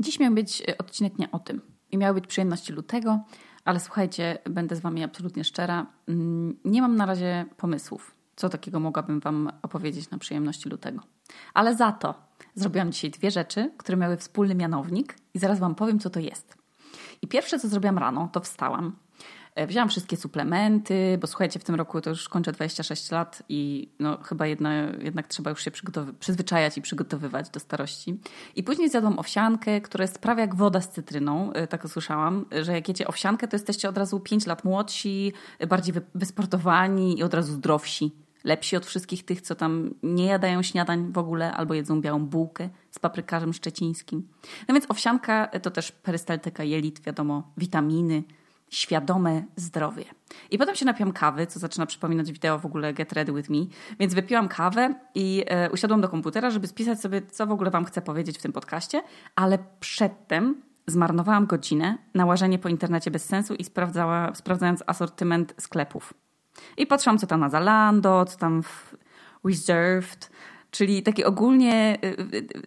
Dziś miał być e, odcinek nie o tym i miał być przyjemności lutego, ale słuchajcie, będę z Wami absolutnie szczera. Mm, nie mam na razie pomysłów, co takiego mogłabym Wam opowiedzieć na przyjemności lutego. Ale za to zrobiłam dzisiaj dwie rzeczy, które miały wspólny mianownik i zaraz Wam powiem, co to jest. I pierwsze, co zrobiłam rano, to wstałam wzięłam wszystkie suplementy, bo słuchajcie, w tym roku to już kończę 26 lat i no, chyba jedna, jednak trzeba już się przyzwyczajać i przygotowywać do starości. I później zjadłam owsiankę, która jest prawie jak woda z cytryną, e, tak usłyszałam, że jak jecie owsiankę, to jesteście od razu 5 lat młodsi, bardziej wysportowani i od razu zdrowsi. Lepsi od wszystkich tych, co tam nie jadają śniadań w ogóle albo jedzą białą bułkę z paprykarzem szczecińskim. No więc owsianka to też perystaltyka jelit, wiadomo, witaminy, świadome zdrowie. I potem się napiłam kawy, co zaczyna przypominać wideo w ogóle Get Ready With Me. Więc wypiłam kawę i e, usiadłam do komputera, żeby spisać sobie, co w ogóle Wam chcę powiedzieć w tym podcaście, ale przedtem zmarnowałam godzinę na łażenie po internecie bez sensu i sprawdzała, sprawdzając asortyment sklepów. I patrzyłam, co tam na Zalando, co tam w Reserved, Czyli taki ogólnie y,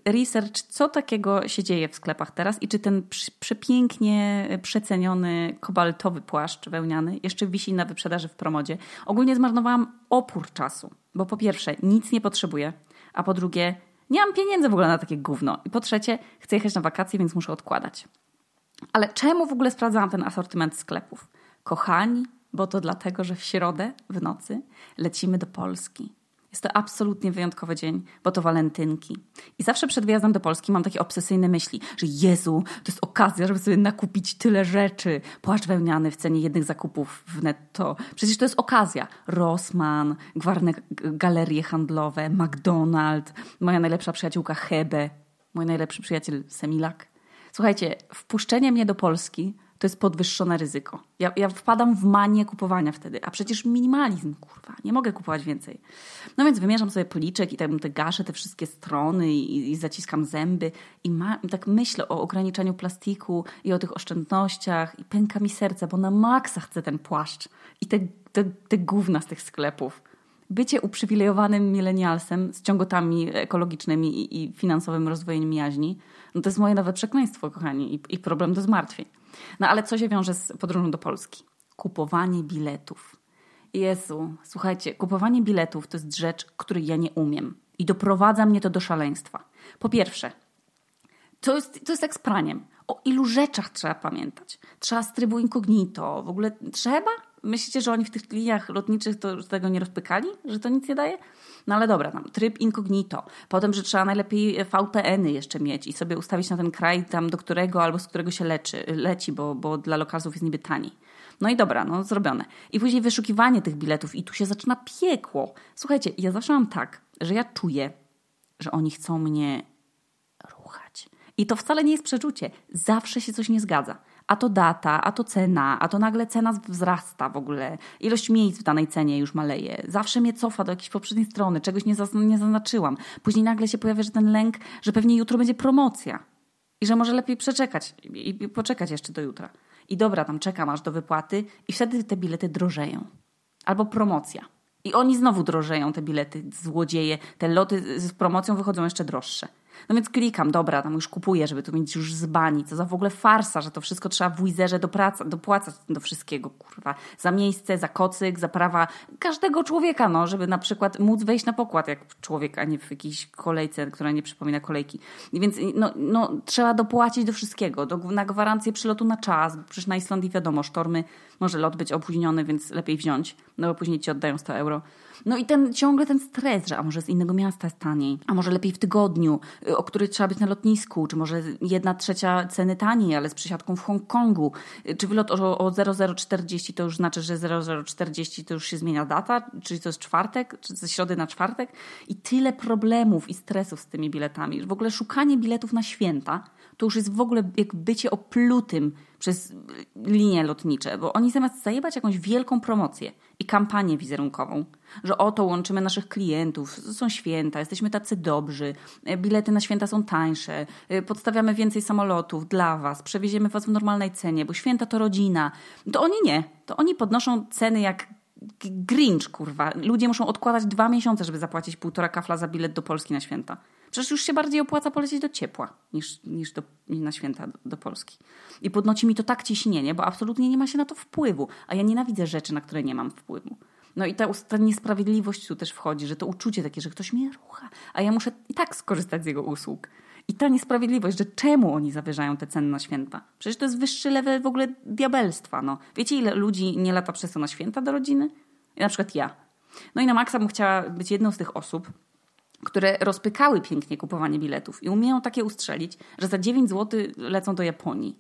y, research, co takiego się dzieje w sklepach teraz i czy ten przepięknie przeceniony kobaltowy płaszcz wełniany jeszcze wisi na wyprzedaży w promodzie. Ogólnie zmarnowałam opór czasu, bo po pierwsze nic nie potrzebuję, a po drugie nie mam pieniędzy w ogóle na takie gówno i po trzecie chcę jechać na wakacje, więc muszę odkładać. Ale czemu w ogóle sprawdzałam ten asortyment sklepów? Kochani, bo to dlatego, że w środę w nocy lecimy do Polski jest to absolutnie wyjątkowy dzień, bo to walentynki. I zawsze przed wyjazdem do Polski mam takie obsesyjne myśli, że Jezu, to jest okazja, żeby sobie nakupić tyle rzeczy. Płaszcz wełniany w cenie jednych zakupów w netto. Przecież to jest okazja. Rossmann, gwarne galerie handlowe, McDonald's, moja najlepsza przyjaciółka Hebe, mój najlepszy przyjaciel Semilak. Słuchajcie, wpuszczenie mnie do Polski to jest podwyższone ryzyko. Ja, ja wpadam w manię kupowania wtedy, a przecież minimalizm, kurwa, nie mogę kupować więcej. No więc wymierzam sobie policzek i tak te gaszę te wszystkie strony i, i zaciskam zęby i ma, tak myślę o ograniczeniu plastiku i o tych oszczędnościach i pęka mi serce, bo na maksa chcę ten płaszcz i te, te, te gówna z tych sklepów. Bycie uprzywilejowanym milenialsem z ciągotami ekologicznymi i, i finansowym rozwojem jaźni, no to jest moje nowe przekleństwo, kochani, i, i problem do zmartwień. No ale co się wiąże z podróżą do Polski? Kupowanie biletów. Jezu, słuchajcie, kupowanie biletów to jest rzecz, której ja nie umiem. I doprowadza mnie to do szaleństwa. Po pierwsze, to jest, to jest jak z praniem. O ilu rzeczach trzeba pamiętać? Trzeba z trybu incognito. W ogóle trzeba? Myślicie, że oni w tych liniach lotniczych to tego nie rozpykali? Że to nic nie daje? No ale dobra, tam tryb incognito. Potem, że trzeba najlepiej VPN-y jeszcze mieć i sobie ustawić na ten kraj tam, do którego albo z którego się leczy, leci, bo, bo dla lokalsów jest niby taniej. No i dobra, no zrobione. I później wyszukiwanie tych biletów i tu się zaczyna piekło. Słuchajcie, ja zawsze mam tak, że ja czuję, że oni chcą mnie ruchać. I to wcale nie jest przeczucie. Zawsze się coś nie zgadza a to data, a to cena, a to nagle cena wzrasta w ogóle. Ilość miejsc w danej cenie już maleje. Zawsze mnie cofa do jakiejś poprzedniej strony, czegoś nie, nie zaznaczyłam. Później nagle się pojawia że ten lęk, że pewnie jutro będzie promocja i że może lepiej przeczekać i poczekać jeszcze do jutra. I dobra, tam czekam aż do wypłaty i wtedy te bilety drożeją. Albo promocja. I oni znowu drożeją, te bilety, złodzieje. Te loty z promocją wychodzą jeszcze droższe. No więc klikam, dobra, tam już kupuję, żeby tu mieć już z bani. Co za w ogóle farsa, że to wszystko trzeba w Wizerze dopłacać do wszystkiego, kurwa. Za miejsce, za kocyk, za prawa każdego człowieka, no, żeby na przykład móc wejść na pokład jak człowiek, a nie w jakiejś kolejce, która nie przypomina kolejki. Więc no, no, trzeba dopłacić do wszystkiego, do, na gwarancję przylotu na czas. Przecież na Islandii wiadomo, sztormy, może lot być opóźniony, więc lepiej wziąć, no bo później ci oddają 100 euro. No i ten ciągle ten stres, że a może z innego miasta jest taniej, a może lepiej w tygodniu, y, o której trzeba być na lotnisku, czy może jedna trzecia ceny taniej, ale z przysiadką w Hongkongu, y, czy wylot o, o 0040 to już znaczy, że 0040 to już się zmienia data, czyli to jest czwartek, czy ze środy na czwartek i tyle problemów i stresów z tymi biletami. W ogóle szukanie biletów na święta to już jest w ogóle jak bycie oplutym przez linie lotnicze, bo oni zamiast zajebać jakąś wielką promocję i kampanię wizerunkową, że oto łączymy naszych klientów, są święta, jesteśmy tacy dobrzy, bilety na święta są tańsze, podstawiamy więcej samolotów dla was, przewieziemy was w normalnej cenie, bo święta to rodzina. To oni nie. To oni podnoszą ceny jak Grinch, kurwa. Ludzie muszą odkładać dwa miesiące, żeby zapłacić półtora kafla za bilet do Polski na święta. Przecież już się bardziej opłaca polecieć do ciepła niż, niż do, na święta do, do, Polski. I podnosi mi to tak ciśnienie, bo absolutnie nie ma się na to wpływu. A ja nienawidzę rzeczy, na które nie mam wpływu. No i ta, ta niesprawiedliwość tu też wchodzi, że to uczucie takie, że ktoś mnie rucha, a ja muszę i tak skorzystać z jego usług. I ta niesprawiedliwość, że czemu oni zawyżają te ceny na święta? Przecież to jest wyższy level w ogóle diabelstwa. No. Wiecie, ile ludzi nie lata przez to na święta do rodziny? Na przykład ja. No i na maksa bym chciała być jedną z tych osób, które rozpykały pięknie kupowanie biletów i umieją takie ustrzelić, że za 9 zł lecą do Japonii.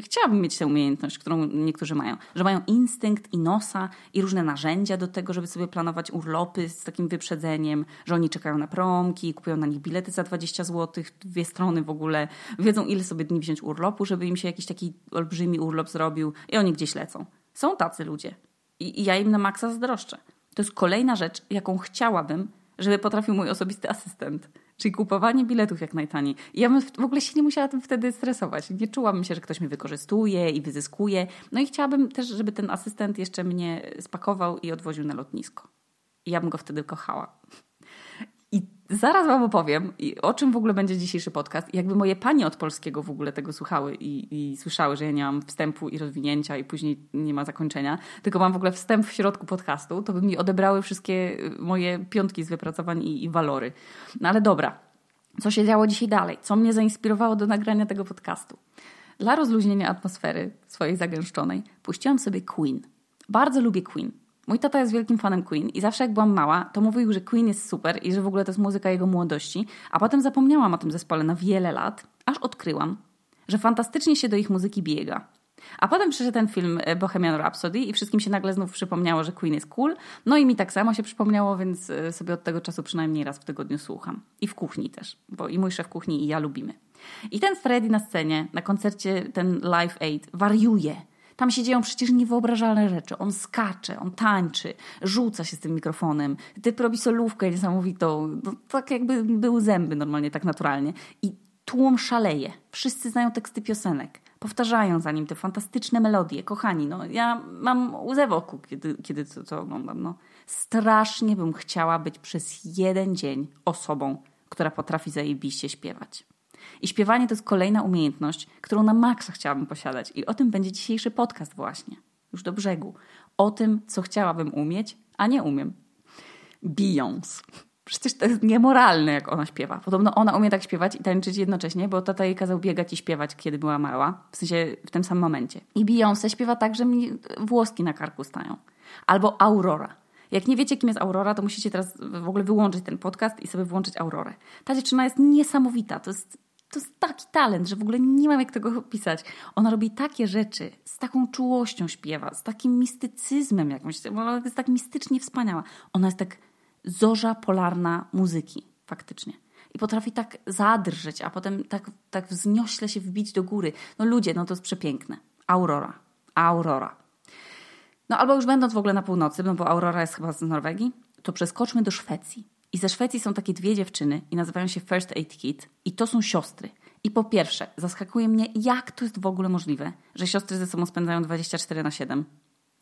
Chciałabym mieć tę umiejętność, którą niektórzy mają, że mają instynkt i nosa i różne narzędzia do tego, żeby sobie planować urlopy z takim wyprzedzeniem, że oni czekają na promki, kupują na nich bilety za 20 zł, dwie strony w ogóle, wiedzą ile sobie dni wziąć urlopu, żeby im się jakiś taki olbrzymi urlop zrobił i oni gdzieś lecą. Są tacy ludzie i, i ja im na maksa zazdroszczę. To jest kolejna rzecz, jaką chciałabym, żeby potrafił mój osobisty asystent. Czyli kupowanie biletów jak najtaniej. I ja bym w ogóle się nie musiała tym wtedy stresować. Nie czułabym się, że ktoś mnie wykorzystuje i wyzyskuje. No i chciałabym też, żeby ten asystent jeszcze mnie spakował i odwoził na lotnisko. I ja bym go wtedy kochała. Zaraz wam opowiem, o czym w ogóle będzie dzisiejszy podcast. Jakby moje panie od polskiego w ogóle tego słuchały i, i, słyszały, że ja nie mam wstępu i rozwinięcia i później nie ma zakończenia, tylko mam w ogóle wstęp w środku podcastu, to by mi odebrały wszystkie y, moje piątki z wypracowań i, i walory. No ale dobra, co się działo dzisiaj dalej? Co mnie zainspirowało do nagrania tego podcastu? Dla rozluźnienia atmosfery swojej zagęszczonej puściłam sobie Queen. Bardzo lubię Queen. Mój tata jest wielkim fanem Queen i zawsze jak byłam mała, to mówił, że Queen jest super i że w ogóle to jest muzyka jego młodości, a potem zapomniałam o tym zespole na wiele lat, aż odkryłam, że fantastycznie się do ich muzyki biega. A potem przyszedł ten film e, Bohemian Rhapsody i wszystkim się nagle znów przypomniało, że Queen jest cool. No i mi tak samo się przypomniało, więc e, sobie od tego czasu przynajmniej raz w tygodniu słucham. I w kuchni też, bo i mój szef kuchni i ja lubimy. I ten Freddy na scenie, na koncercie, ten Live Aid, wariuje tam się dzieją przecież niewyobrażalne rzeczy. On skacze, on tańczy, rzuca się z tym mikrofonem. Typ robi solówkę niesamowitą. No, tak jakby był zęby normalnie, tak naturalnie. I tłum szaleje. Wszyscy znają teksty piosenek. Powtarzają za nim te fantastyczne melodie. Kochani, no ja mam łzę w oku, kiedy, kiedy to, to oglądam. No. Strasznie bym chciała być przez jeden dzień osobą, która potrafi zajebiście śpiewać. I śpiewanie to jest kolejna umiejętność, którą na maksa chciałabym posiadać. I o tym będzie dzisiejszy podcast właśnie. Już do brzegu. O tym, co chciałabym umieć, a nie umiem. Beyoncé. Przecież to jest niemoralne, jak ona śpiewa. Podobno ona umie tak śpiewać i tańczyć jednocześnie, bo tata jej kazał biegać i śpiewać, kiedy była mała. W sensie w tym samym momencie. I Beyoncé śpiewa tak, że mi włoski na karku stają. Albo Aurora. Jak nie wiecie, kim jest Aurora, to musicie teraz w ogóle wyłączyć ten podcast i sobie włączyć Aurorę. Ta dziewczyna jest niesamowita. To jest to jest taki talent, że w ogóle nie mam jak tego opisać. Ona robi takie rzeczy, z taką czułością śpiewa, z takim mistycyzmem jakimś. Ona jest tak mistycznie wspaniała. Ona jest tak zorza polarna muzyki, faktycznie. I potrafi tak zadrżeć, a potem tak, tak wzniośle się wbić do góry. No ludzie, no to jest przepiękne. Aurora. Aurora. No albo już będąc w ogóle na północy, no bo Aurora jest chyba z Norwegii, to przeskoczmy do Szwecji. I ze Szwecji są takie dwie dziewczyny i nazywają się First Aid Kit i to są siostry. I po pierwsze, zaskakuje mnie, jak to jest w ogóle możliwe, że siostry ze sobą spędzają 24 na 7.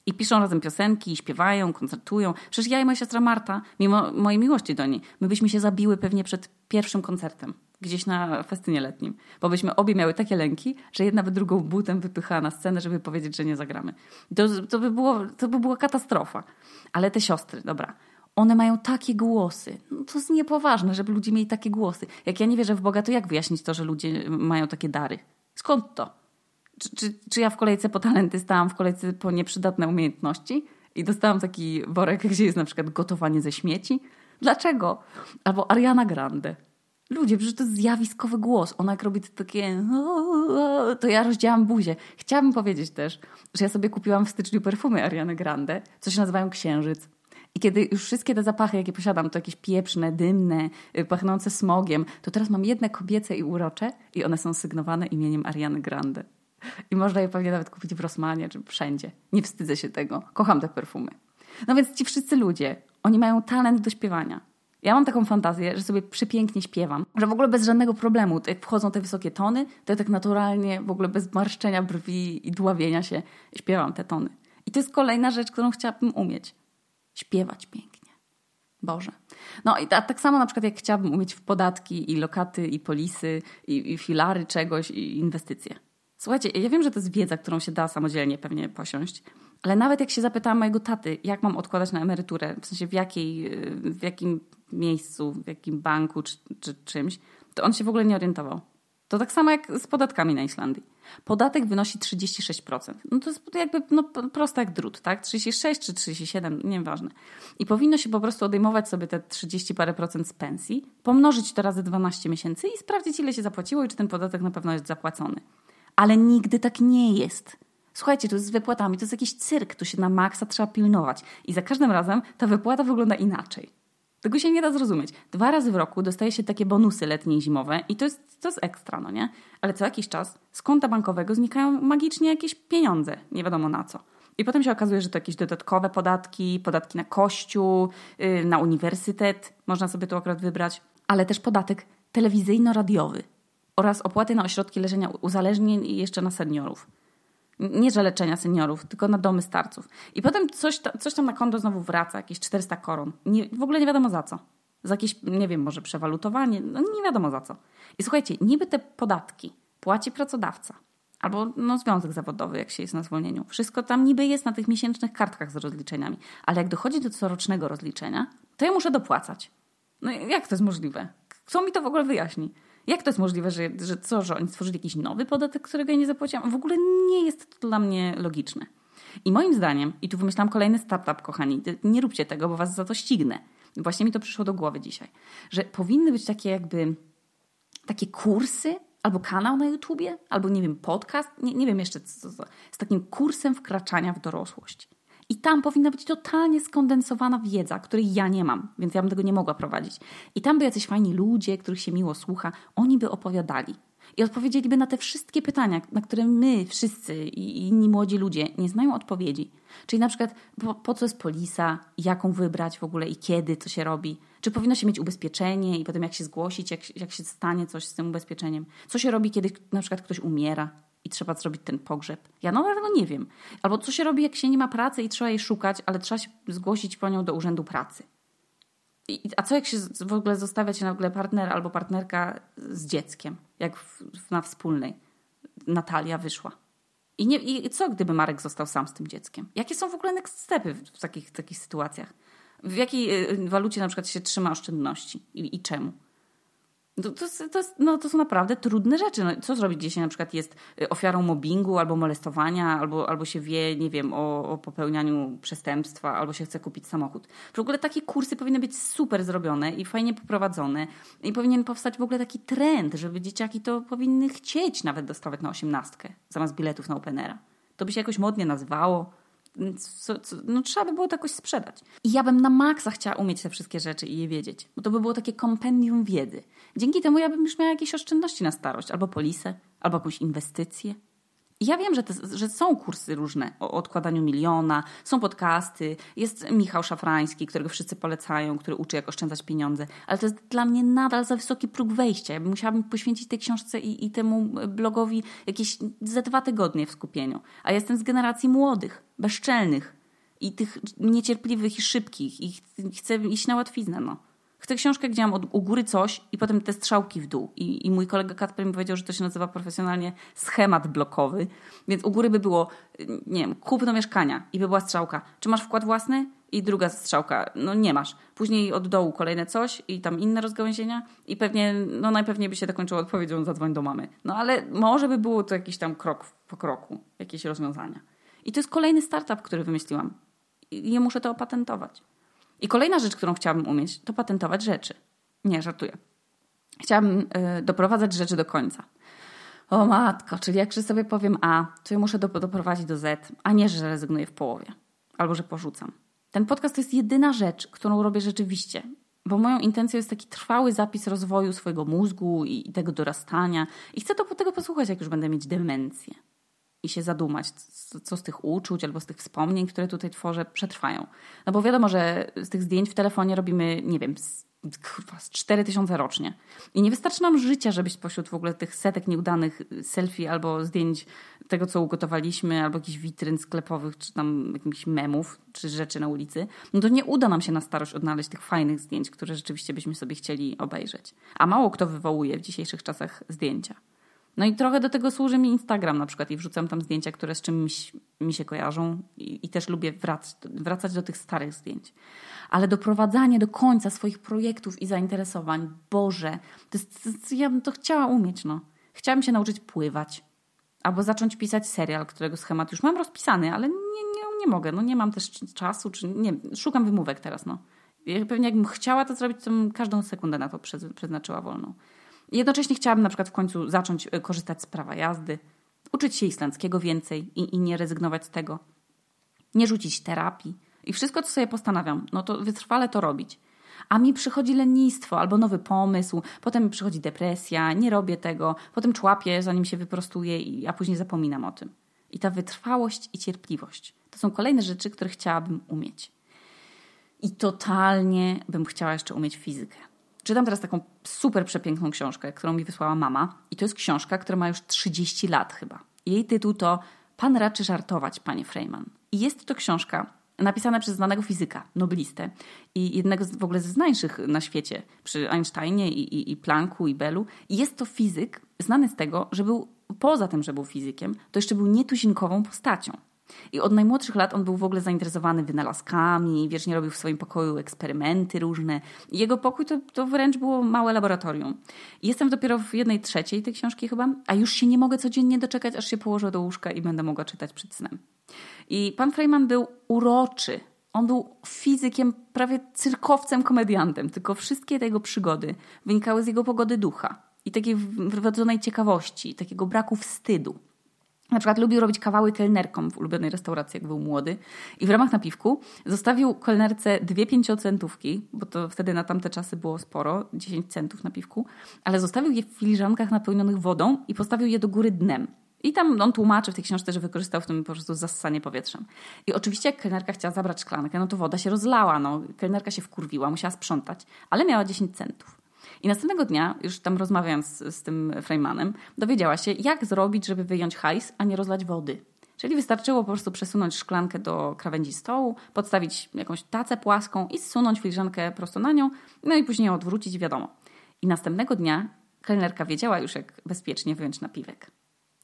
I piszą razem piosenki, i śpiewają, koncertują. Przecież ja i moja siostra Marta, mimo mojej miłości do niej, my byśmy się zabiły pewnie przed pierwszym koncertem, gdzieś na festynie letnim. Bo byśmy obie miały takie lęki, że jedna by drugą butem wypychała na scenę, żeby powiedzieć, że nie zagramy. To, to, by, było, to by była katastrofa. Ale te siostry, dobra, one mają takie głosy. No to jest niepoważne, żeby ludzie mieli takie głosy. Jak ja nie wierzę w Boga, to jak wyjaśnić to, że ludzie mają takie dary? Skąd to? Czy, czy, czy ja w kolejce po talenty stałam w kolejce po nieprzydatne umiejętności i dostałam taki worek, gdzie jest na przykład gotowanie ze śmieci? Dlaczego? Albo Ariana Grande. Ludzie, przecież to jest zjawiskowy głos. Ona jak robi to takie... To ja rozdziałam buzię. Chciałabym powiedzieć też, że ja sobie kupiłam w styczniu perfumy Ariany Grande, co się nazywają Księżyc. I kiedy już wszystkie te zapachy, jakie posiadam, to jakieś pieprzne, dymne, y, pachnące smogiem, to teraz mam jedne kobiece i urocze i one są sygnowane imieniem Ariany Grande. I można je pewnie nawet kupić w Rosmanie czy wszędzie. Nie wstydzę się tego. Kocham te perfumy. No więc ci wszyscy ludzie, oni mają talent do śpiewania. Ja mam taką fantazję, że sobie przepięknie śpiewam, że w ogóle bez żadnego problemu, jak wchodzą te wysokie tony, to ja tak naturalnie, w ogóle bez marszczenia brwi i dławienia się śpiewam te tony. I to jest kolejna rzecz, którą chciałabym umieć śpiewać pięknie. Boże. No i tak samo na przykład jak chciałabym umieć w podatki i lokaty i polisy i, i filary czegoś i inwestycje. Słuchajcie, ja wiem, że to jest wiedza, którą się da samodzielnie pewnie posiąść, ale nawet jak się zapytałam mojego taty, jak mam odkładać na emeryturę, w sensie w, jakiej, w jakim miejscu, w jakim banku czy, czy czymś, to on się w ogóle nie orientował. To tak samo jak z podatkami na Islandii. Podatek wynosi 36%. No to jest jakby no, proste jak drut, tak? 36 czy 37, nieważne. I powinno się po prostu odejmować sobie te 30 parę procent z pensji, pomnożyć to razy 12 miesięcy i sprawdzić, ile się zapłaciło i czy ten podatek na pewno jest zapłacony. Ale nigdy tak nie jest. Słuchajcie, to jest z wypłatami, to jest jakiś cyrk, tu się na maksa trzeba pilnować. I za każdym razem ta wypłata wygląda inaczej. Tego się nie da zrozumieć. Dwa razy w roku dostaje się takie bonusy letnie i zimowe i to jest, to jest ekstra, no nie? Ale co jakiś czas z konta bankowego znikają magicznie jakieś pieniądze, nie wiadomo na co. I potem się okazuje, że to jakieś dodatkowe podatki, podatki na kościół, yy, na uniwersytet, można sobie tu akurat wybrać, ale też podatek telewizyjno-radiowy oraz opłaty na ośrodki leżenia uzależnień i jeszcze na seniorów. Nie, że leczenia seniorów, tylko na domy starców. I potem coś, coś tam na konto znowu wraca, jakieś 400 koron. Nie, w ogóle nie wiadomo za co. Za jakieś, nie wiem, może przewalutowanie, no nie wiadomo za co. I słuchajcie, niby te podatki płaci pracodawca albo no, związek zawodowy, jak się jest na zwolnieniu. Wszystko tam niby jest na tych miesięcznych kartkach z rozliczeniami, ale jak dochodzi do corocznego rozliczenia, to ja muszę dopłacać. No jak to jest możliwe? Kto mi to w ogóle wyjaśni? Jak to jest możliwe, że, że co, że oni stworzyli jakiś nowy podatek, którego ja nie zapłaciłam? W ogóle nie jest to dla mnie logiczne. I moim zdaniem, i tu wymyślam kolejny startup, kochani, nie róbcie tego, bo was za to ścignę. Właśnie mi to przyszło do głowy dzisiaj, że powinny być takie jakby takie kursy, albo kanał na YouTubie, albo nie wiem, podcast, nie, nie wiem jeszcze co, co, z takim kursem wkraczania w dorosłość. I tam powinna być totalnie skondensowana wiedza, której ja nie mam, więc ja bym tego nie mogła prowadzić. I tam by jacyś fajni ludzie, których się miło słucha, oni by opowiadali. I odpowiedzieliby na te wszystkie pytania, na które my wszyscy i inni młodzi ludzie nie znają odpowiedzi. Czyli na przykład po, po co jest polisa, jaką wybrać w ogóle i kiedy to się robi. Czy powinno się mieć ubezpieczenie i potem jak się zgłosić, jak, jak się stanie coś z tym ubezpieczeniem. Co się robi, kiedy na przykład ktoś umiera trzeba zrobić ten pogrzeb. Ja nadal tego nie wiem. Albo co się robi, jak się nie ma pracy i trzeba jej szukać, ale trzeba się zgłosić po nią do urzędu pracy. I, a co jak się w ogóle zostawia się na ogóle partner albo partnerka z dzieckiem, jak w, na wspólnej. Natalia wyszła. I, nie, I co gdyby Marek został sam z tym dzieckiem? Jakie są w ogóle next stepy w, w takich, takich sytuacjach? W jakiej y, walucie na przykład się trzyma oszczędności i, i czemu? To, to, to, no, to są naprawdę trudne rzeczy. No, co zrobić, jeśli na przykład jest y, ofiarą mobbingu albo molestowania, albo, albo się wie, nie wiem, o, o popełnianiu przestępstwa, albo się chce kupić samochód. W ogóle takie kursy powinny być super zrobione i fajnie poprowadzone. I powinien powstać w ogóle taki trend, żeby dzieciaki to powinny chcieć nawet dostawać na osiemnastkę zamiast biletów na Openera. To by się jakoś modnie nazywało co, co, no trzeba by było to jakoś sprzedać. I ja bym na maksa chciała umieć te wszystkie rzeczy i je wiedzieć, bo to by było takie kompendium wiedzy. Dzięki temu ja bym już miała jakieś oszczędności na starość, albo polisę, albo jakąś inwestycję. Ja wiem, że, te, że są kursy różne o odkładaniu miliona, są podcasty, jest Michał Szafrański, którego wszyscy polecają, który uczy, jak oszczędzać pieniądze, ale to jest dla mnie nadal za wysoki próg wejścia. Ja bym musiałabym poświęcić tej książce i, i temu blogowi jakieś ze dwa tygodnie w skupieniu. A jestem z generacji młodych, bezczelnych i tych niecierpliwych i szybkich i chcę iść na łatwiznę, no chcę książkę, gdzie mam od, u góry coś i potem te strzałki w dół. I, I mój kolega Katper mi powiedział, że to się nazywa profesjonalnie schemat blokowy. Więc u góry by było, nie wiem, kupno mieszkania i by była strzałka. Czy masz wkład własny? I druga strzałka, no nie masz. Później od dołu kolejne coś i tam inne rozgałęzienia i pewnie, no najpewniej by się to kończyło odpowiedzią zadzwoń do mamy. No ale może by było to jakiś tam krok po kroku, jakieś rozwiązania. I to jest kolejny startup, który wymyśliłam. I ja muszę to opatentować. I kolejna rzecz, którą chciałabym umieć, to patentować rzeczy. Nie, żartuję. Chciałabym y, doprowadzać rzeczy do końca. O matko, czyli jak sobie powiem A, to ja muszę do, doprowadzić do Z, a nie, że rezygnuję w połowie. Albo, że porzucam. Ten podcast to jest jedyna rzecz, którą robię rzeczywiście. Bo moją intencją jest taki trwały zapis rozwoju swojego mózgu i, tego dorastania. I chcę to tego posłuchać, jak już będę mieć demencję i się zadumać, co z tych uczuć albo z tych wspomnień, które tutaj tworzę, przetrwają. No bo wiadomo, że z tych zdjęć w telefonie robimy, nie wiem, kurwa, z 4 tysiące rocznie. I nie wystarczy nam życia, żebyś spośród w ogóle tych setek nieudanych selfie albo zdjęć tego, co ugotowaliśmy, albo jakichś witryn sklepowych, czy tam jakichś memów, czy rzeczy na ulicy, no to nie uda nam się na starość odnaleźć tych fajnych zdjęć, które rzeczywiście byśmy sobie chcieli obejrzeć. A mało kto wywołuje w dzisiejszych czasach zdjęcia. No i trochę do tego służy mi Instagram na przykład i wrzucam tam zdjęcia, które z czymś mi się kojarzą i, i też lubię wracać, do tych starych zdjęć. Ale doprowadzanie do końca swoich projektów i zainteresowań, Boże, to jest, to ja bym to chciała umieć, no. Chciałabym się nauczyć pływać. Albo zacząć pisać serial, którego schemat już mam rozpisany, ale nie, nie, nie mogę, no nie mam też czasu, czy nie, szukam wymówek teraz, no. Pewnie jakbym chciała to zrobić, to bym każdą sekundę na to przeznaczyła wolną. Jednocześnie chciałabym na przykład w końcu zacząć e, korzystać z prawa jazdy, uczyć się islandzkiego więcej i, i nie rezygnować z tego, nie rzucić terapii i wszystko, co sobie postanawiam, no to wytrwale to robić. A mi przychodzi lenistwo albo nowy pomysł, potem mi przychodzi depresja, nie robię tego, potem człapię, zanim się wyprostuję, a później zapominam o tym. I ta wytrwałość i cierpliwość to są kolejne rzeczy, które chciałabym umieć. I totalnie bym chciała jeszcze umieć fizykę. Czytam teraz taką super przepiękną książkę, którą mi wysłała mama. I to jest książka, która ma już 30 lat chyba. Jej tytuł to Pan raczy żartować, panie Freeman. I jest to książka napisana przez znanego fizyka, noblistę i jednego z, w ogóle ze znańszych na świecie przy Einsteinie i, i, i Plancku i Bellu. I jest to fizyk znany z tego, że był, poza tym, że był fizykiem, to jeszcze był nietuzinkową postacią. I od najmłodszych lat on był w ogóle zainteresowany wynalazkami, wiecznie robił w swoim pokoju eksperymenty różne. Jego pokój to, to wręcz było małe laboratorium. Jestem dopiero w jednej trzeciej tej książki chyba, a już się nie mogę codziennie doczekać, aż się położę do łóżka i będę mogła czytać przed snem. I pan Freeman był uroczy. On był fizykiem, prawie cyrkowcem, komediantem, tylko wszystkie te jego przygody wynikały z jego pogody ducha i takiej wrodzonej ciekawości, takiego braku wstydu. Na przykład lubił robić kawały kelnerkom w ulubionej restauracji, jak był młody. I w ramach napiwku zostawił kelnerce dwie pięciocentówki, bo to wtedy na tamte czasy było sporo, 10 centów na piwku, ale zostawił je w filiżankach napełnionych wodą i postawił je do góry dnem. I tam on tłumaczy w tej książce, że wykorzystał w tym po prostu zassanie powietrzem. I oczywiście jak kelnerka chciała zabrać szklankę, no to woda się rozlała, no. Kelnerka się wkurwiła, musiała sprzątać, ale miała 10 centów. I następnego dnia, już tam rozmawiając z, z tym Freimanem, dowiedziała się, jak zrobić, żeby wyjąć hajs, a nie rozlać wody. Czyli wystarczyło po prostu przesunąć szklankę do krawędzi stołu, podstawić jakąś tacę płaską i zsunąć filiżankę prosto na nią, no i później odwrócić, wiadomo. I następnego dnia kelnerka wiedziała już, jak bezpiecznie wyjąć napiwek.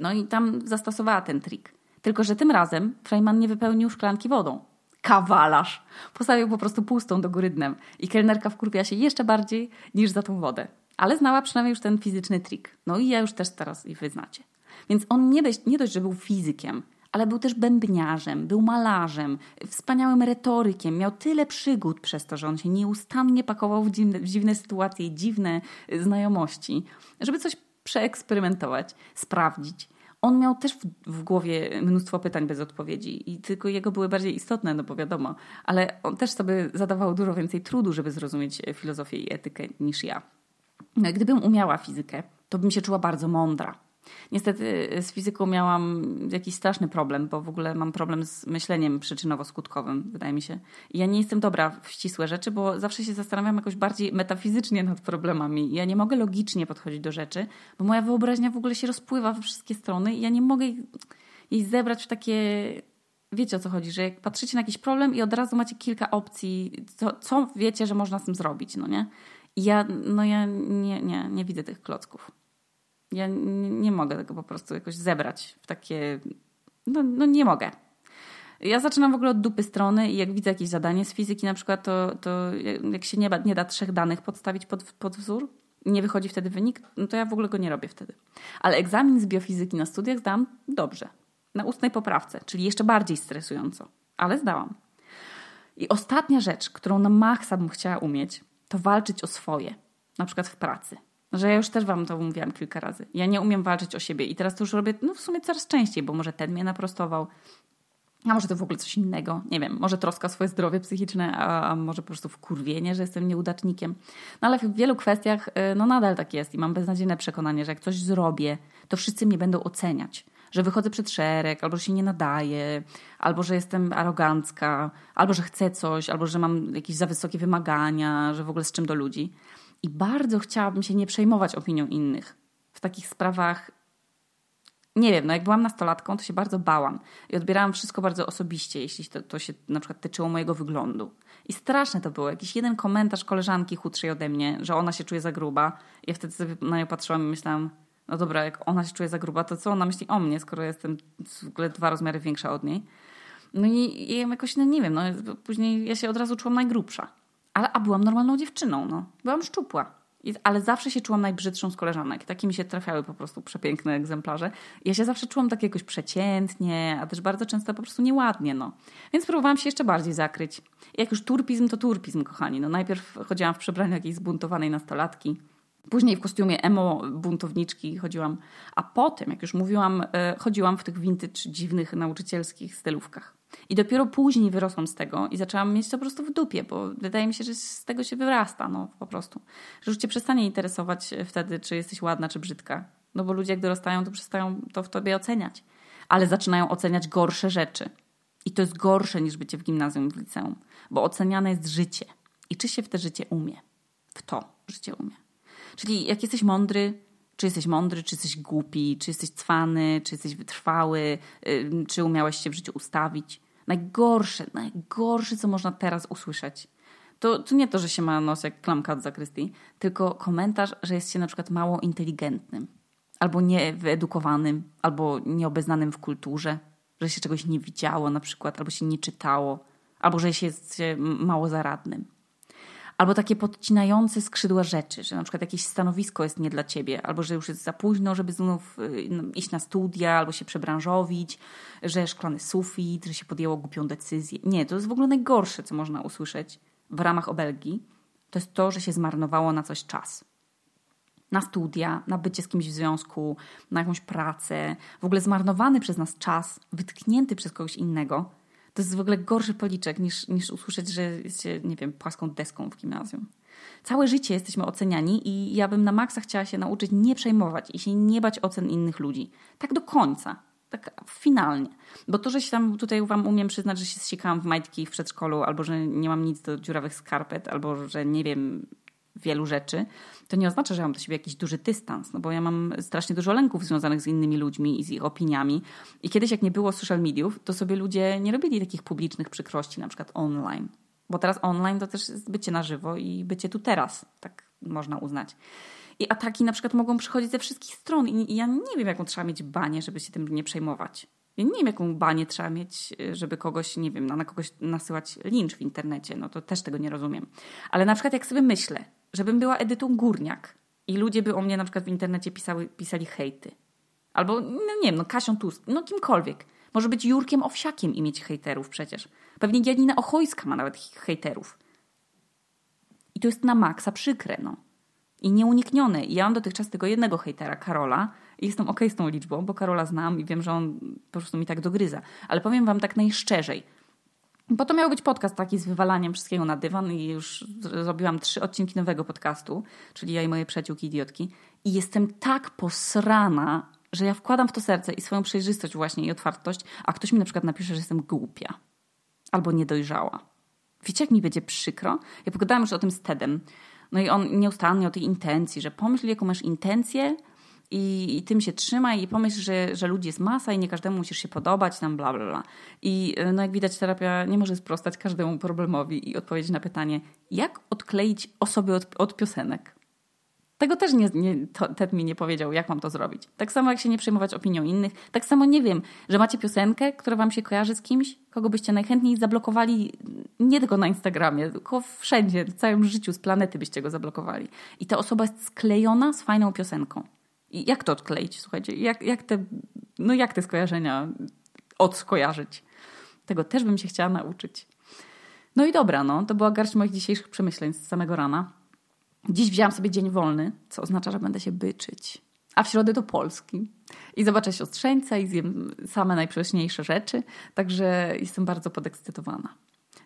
No i tam zastosowała ten trik. Tylko, że tym razem Freiman nie wypełnił szklanki wodą, kawalarz. Postawił po prostu pustą do góry dnem i kelnerka wkurwia się jeszcze bardziej niż za tą wodę. Ale znała przynajmniej już ten fizyczny trik. No i ja już też teraz i wy znacie. Więc on nie dość, nie dość, że był fizykiem, ale był też bębniarzem, był malarzem, wspaniałym retorykiem, miał tyle przygód przez to, że on się nieustannie pakował w dziwne, w dziwne sytuacje, dziwne znajomości, żeby coś przeeksperymentować, sprawdzić. On miał też w, w, głowie mnóstwo pytań bez odpowiedzi i tylko jego były bardziej istotne, no bo wiadomo, ale on też sobie zadawał dużo więcej trudu, żeby zrozumieć filozofię i etykę niż ja. No, gdybym umiała fizykę, to bym się czuła bardzo mądra. Niestety z fizyką miałam jakiś straszny problem, bo w ogóle mam problem z myśleniem przyczynowo-skutkowym, wydaje mi się. I ja nie jestem dobra w ścisłe rzeczy, bo zawsze się zastanawiam jakoś bardziej metafizycznie nad problemami. Ja nie mogę logicznie podchodzić do rzeczy, bo moja wyobraźnia w ogóle się rozpływa we wszystkie strony i ja nie mogę jej zebrać w takie wiecie o co chodzi, że jak patrzycie na jakiś problem i od razu macie kilka opcji, co, co wiecie, że można z tym zrobić, no nie? I ja, no ja nie, nie, nie widzę tych klocków. Ja nie mogę tego po prostu jakoś zebrać w takie. No, no nie mogę. Ja zaczynam w ogóle od dupy strony i jak widzę jakieś zadanie z fizyki na przykład, to, to jak się nie, nie da trzech danych podstawić pod, pod wzór, nie wychodzi wtedy wynik, no to ja w ogóle go nie robię wtedy. Ale egzamin z biofizyki na studiach zdałam dobrze. Na ustnej poprawce, czyli jeszcze bardziej stresująco. Ale zdałam. I ostatnia rzecz, którą na maksa bym chciała umieć, to walczyć o swoje. Na przykład w pracy. Że ja już też wam to mówiłam kilka razy. Ja nie umiem walczyć o siebie i teraz to już robię no w sumie coraz częściej, bo może ten mnie naprostował, a może to w ogóle coś innego. Nie wiem, może troska o swoje zdrowie psychiczne, a, a może po prostu wkurwienie, że jestem nieudacznikiem. No ale w wielu kwestiach y, no nadal tak jest i mam beznadziejne przekonanie, że jak coś zrobię, to wszyscy mnie będą oceniać. że wychodzę przed szereg, albo że się nie nadaję, albo że jestem arogancka, albo że chcę coś, albo że mam jakieś za wysokie wymagania, że w ogóle z czym do ludzi. I bardzo chciałabym się nie przejmować opinią innych w takich sprawach. Nie wiem, no jak byłam nastolatką, to się bardzo bałam i odbierałam wszystko bardzo osobiście, jeśli to, to się na przykład tyczyło mojego wyglądu. I straszne to było. Jakiś jeden komentarz koleżanki chudszej ode mnie, że ona się czuje za gruba. Ja wtedy sobie na nią patrzyłam i myślałam, no dobra, jak ona się czuje za gruba, to co ona myśli o mnie, skoro jestem w ogóle dwa rozmiary większa od niej. No i, i jakoś, no nie wiem, no później ja się od razu czułam najgrubsza. Ale, a byłam normalną dziewczyną, no. Byłam szczupła. I, ale zawsze się czułam najbrzydszą z koleżanek. Takie mi się trafiały po prostu przepiękne egzemplarze. Ja się zawsze czułam tak jakoś przeciętnie, a też bardzo często po prostu nieładnie, no. Więc próbowałam się jeszcze bardziej zakryć. Jak już turpizm, to turpizm, kochani. No najpierw chodziłam w przebraniu jakiejś zbuntowanej nastolatki. Później w kostiumie emo buntowniczki chodziłam, a potem, jak już mówiłam, e, chodziłam w tych vintage dziwnych nauczycielskich stylówkach. I dopiero później wyrosłam z tego i zaczęłam mieć to po prostu w dupie, bo wydaje mi się, że z tego się wyrasta, no po prostu. Że już cię przestanie interesować wtedy, czy jesteś ładna, czy brzydka. No bo ludzie jak dorastają, to przestają to w tobie oceniać. Ale zaczynają oceniać gorsze rzeczy. I to jest gorsze niż bycie w gimnazjum, w liceum. Bo oceniane jest życie. I czy się w te życie umie. W to życie umie. Czyli jak jesteś mądry, czy jesteś mądry, czy jesteś głupi, czy jesteś cwany, czy jesteś wytrwały, czy umiałeś się w życiu ustawić. Najgorsze, najgorsze, co można teraz usłyszeć. To, to nie to, że się ma nos jak klamka od zakrystii, tylko komentarz, że jest się na przykład mało inteligentnym, albo niewyedukowanym, albo nieobeznanym w kulturze, że się czegoś nie widziało na przykład, albo się nie czytało, albo że się jest mało zaradnym. Albo takie podcinające skrzydła rzeczy, że na przykład jakieś stanowisko jest nie dla ciebie, albo że już jest za późno, żeby znów y, iść na studia, albo się przebranżowić, że szklany sufit, że się podjęło głupią decyzję. Nie, to jest w ogóle najgorsze, co można usłyszeć w ramach obelgi. To jest to, że się zmarnowało na coś czas. Na studia, na bycie z kimś w związku, na jakąś pracę, w ogóle zmarnowany przez nas czas, wytknięty przez kogoś innego, to jest w ogóle gorszy policzek niż, niż usłyszeć, że jest się, nie wiem, płaską deską w gimnazjum. Całe życie jesteśmy oceniani i ja bym na maksa chciała się nauczyć nie przejmować i się nie bać ocen innych ludzi. Tak do końca. Tak finalnie. Bo to, że się tam tutaj wam umiem przyznać, że się zsikałam w majtki w przedszkolu, albo że nie mam nic do dziurawych skarpet, albo że nie wiem, wielu rzeczy, to nie oznacza, że mam do siebie jakiś duży dystans, no bo ja mam strasznie dużo lęków związanych z innymi ludźmi i z ich opiniami. I kiedyś, jak nie było social mediów, to sobie ludzie nie robili takich publicznych przykrości, na przykład online. Bo teraz online to też jest bycie na żywo i bycie tu teraz, tak można uznać. I ataki na przykład mogą przychodzić ze wszystkich stron i ja nie wiem, jaką trzeba mieć banię, żeby się tym nie przejmować. Ja nie wiem, jaką banię trzeba mieć, żeby kogoś, nie wiem, na kogoś nasyłać lincz w internecie. No to też tego nie rozumiem. Ale na przykład jak sobie myślę, żebym była Edytą Górniak i ludzie by o mnie na przykład w internecie pisały, pisali hejty. Albo, no nie wiem, no Kasią Tusk, no kimkolwiek. Może być Jurkiem Owsiakiem i mieć hejterów przecież. Pewnie Janina Ochojska ma nawet hejterów. I to jest na maksa przykre, no. I nieuniknione. I ja mam dotychczas tego jednego hejtera, Karola, i jestem okej okay z tą liczbą, bo Karola znam i wiem, że on po prostu mi tak dogryza. Ale powiem wam tak najszczerzej – bo to miał być podcast taki z wywalaniem wszystkiego na dywan i już zrobiłam trzy odcinki nowego podcastu, czyli ja i moje przyjaciółki idiotki. I jestem tak posrana, że ja wkładam w to serce i swoją przejrzystość właśnie i otwartość, a ktoś mi na przykład napisze, że jestem głupia albo niedojrzała. Wiecie, jak mi będzie przykro? Ja pogadałam już o tym z Tedem. No i on nieustannie o tej intencji, że pomyśl, jaką masz intencję, i, i tym się trzymaj i pomyśl, że, że ludzi jest masa i nie każdemu musisz się podobać, tam bla, bla, bla. I e, no jak widać, terapia nie może sprostać każdemu problemowi i odpowiedzieć na pytanie, jak odkleić osoby od, od piosenek. Tego też nie, nie, to, Ted mi nie powiedział, jak mam to zrobić. Tak samo jak się nie przejmować opinią innych, tak samo nie wiem, że macie piosenkę, która wam się kojarzy z kimś, kogo byście najchętniej zablokowali nie tylko na Instagramie, tylko wszędzie, w całym życiu, z planety byście go zablokowali. I ta osoba jest sklejona z fajną piosenką. I jak to odkleić? Słuchajcie, jak, jak, te, no jak te skojarzenia odskojarzyć? Tego też bym się chciała nauczyć. No i dobra, no, to była garść moich dzisiejszych przemyśleń z samego rana. Dziś wzięłam sobie dzień wolny, co oznacza, że będę się byczyć. A w środę do Polski. I zobaczę siostrzeńca i zjem same najprześniejsze rzeczy. Także jestem bardzo podekscytowana.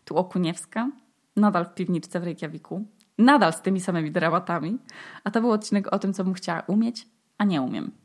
Tu Okuniewska, nadal w piwniczce w Reykjaviku. Nadal z tymi samymi dramatami. A to był odcinek o tym, co bym chciała umieć, a nie umiem.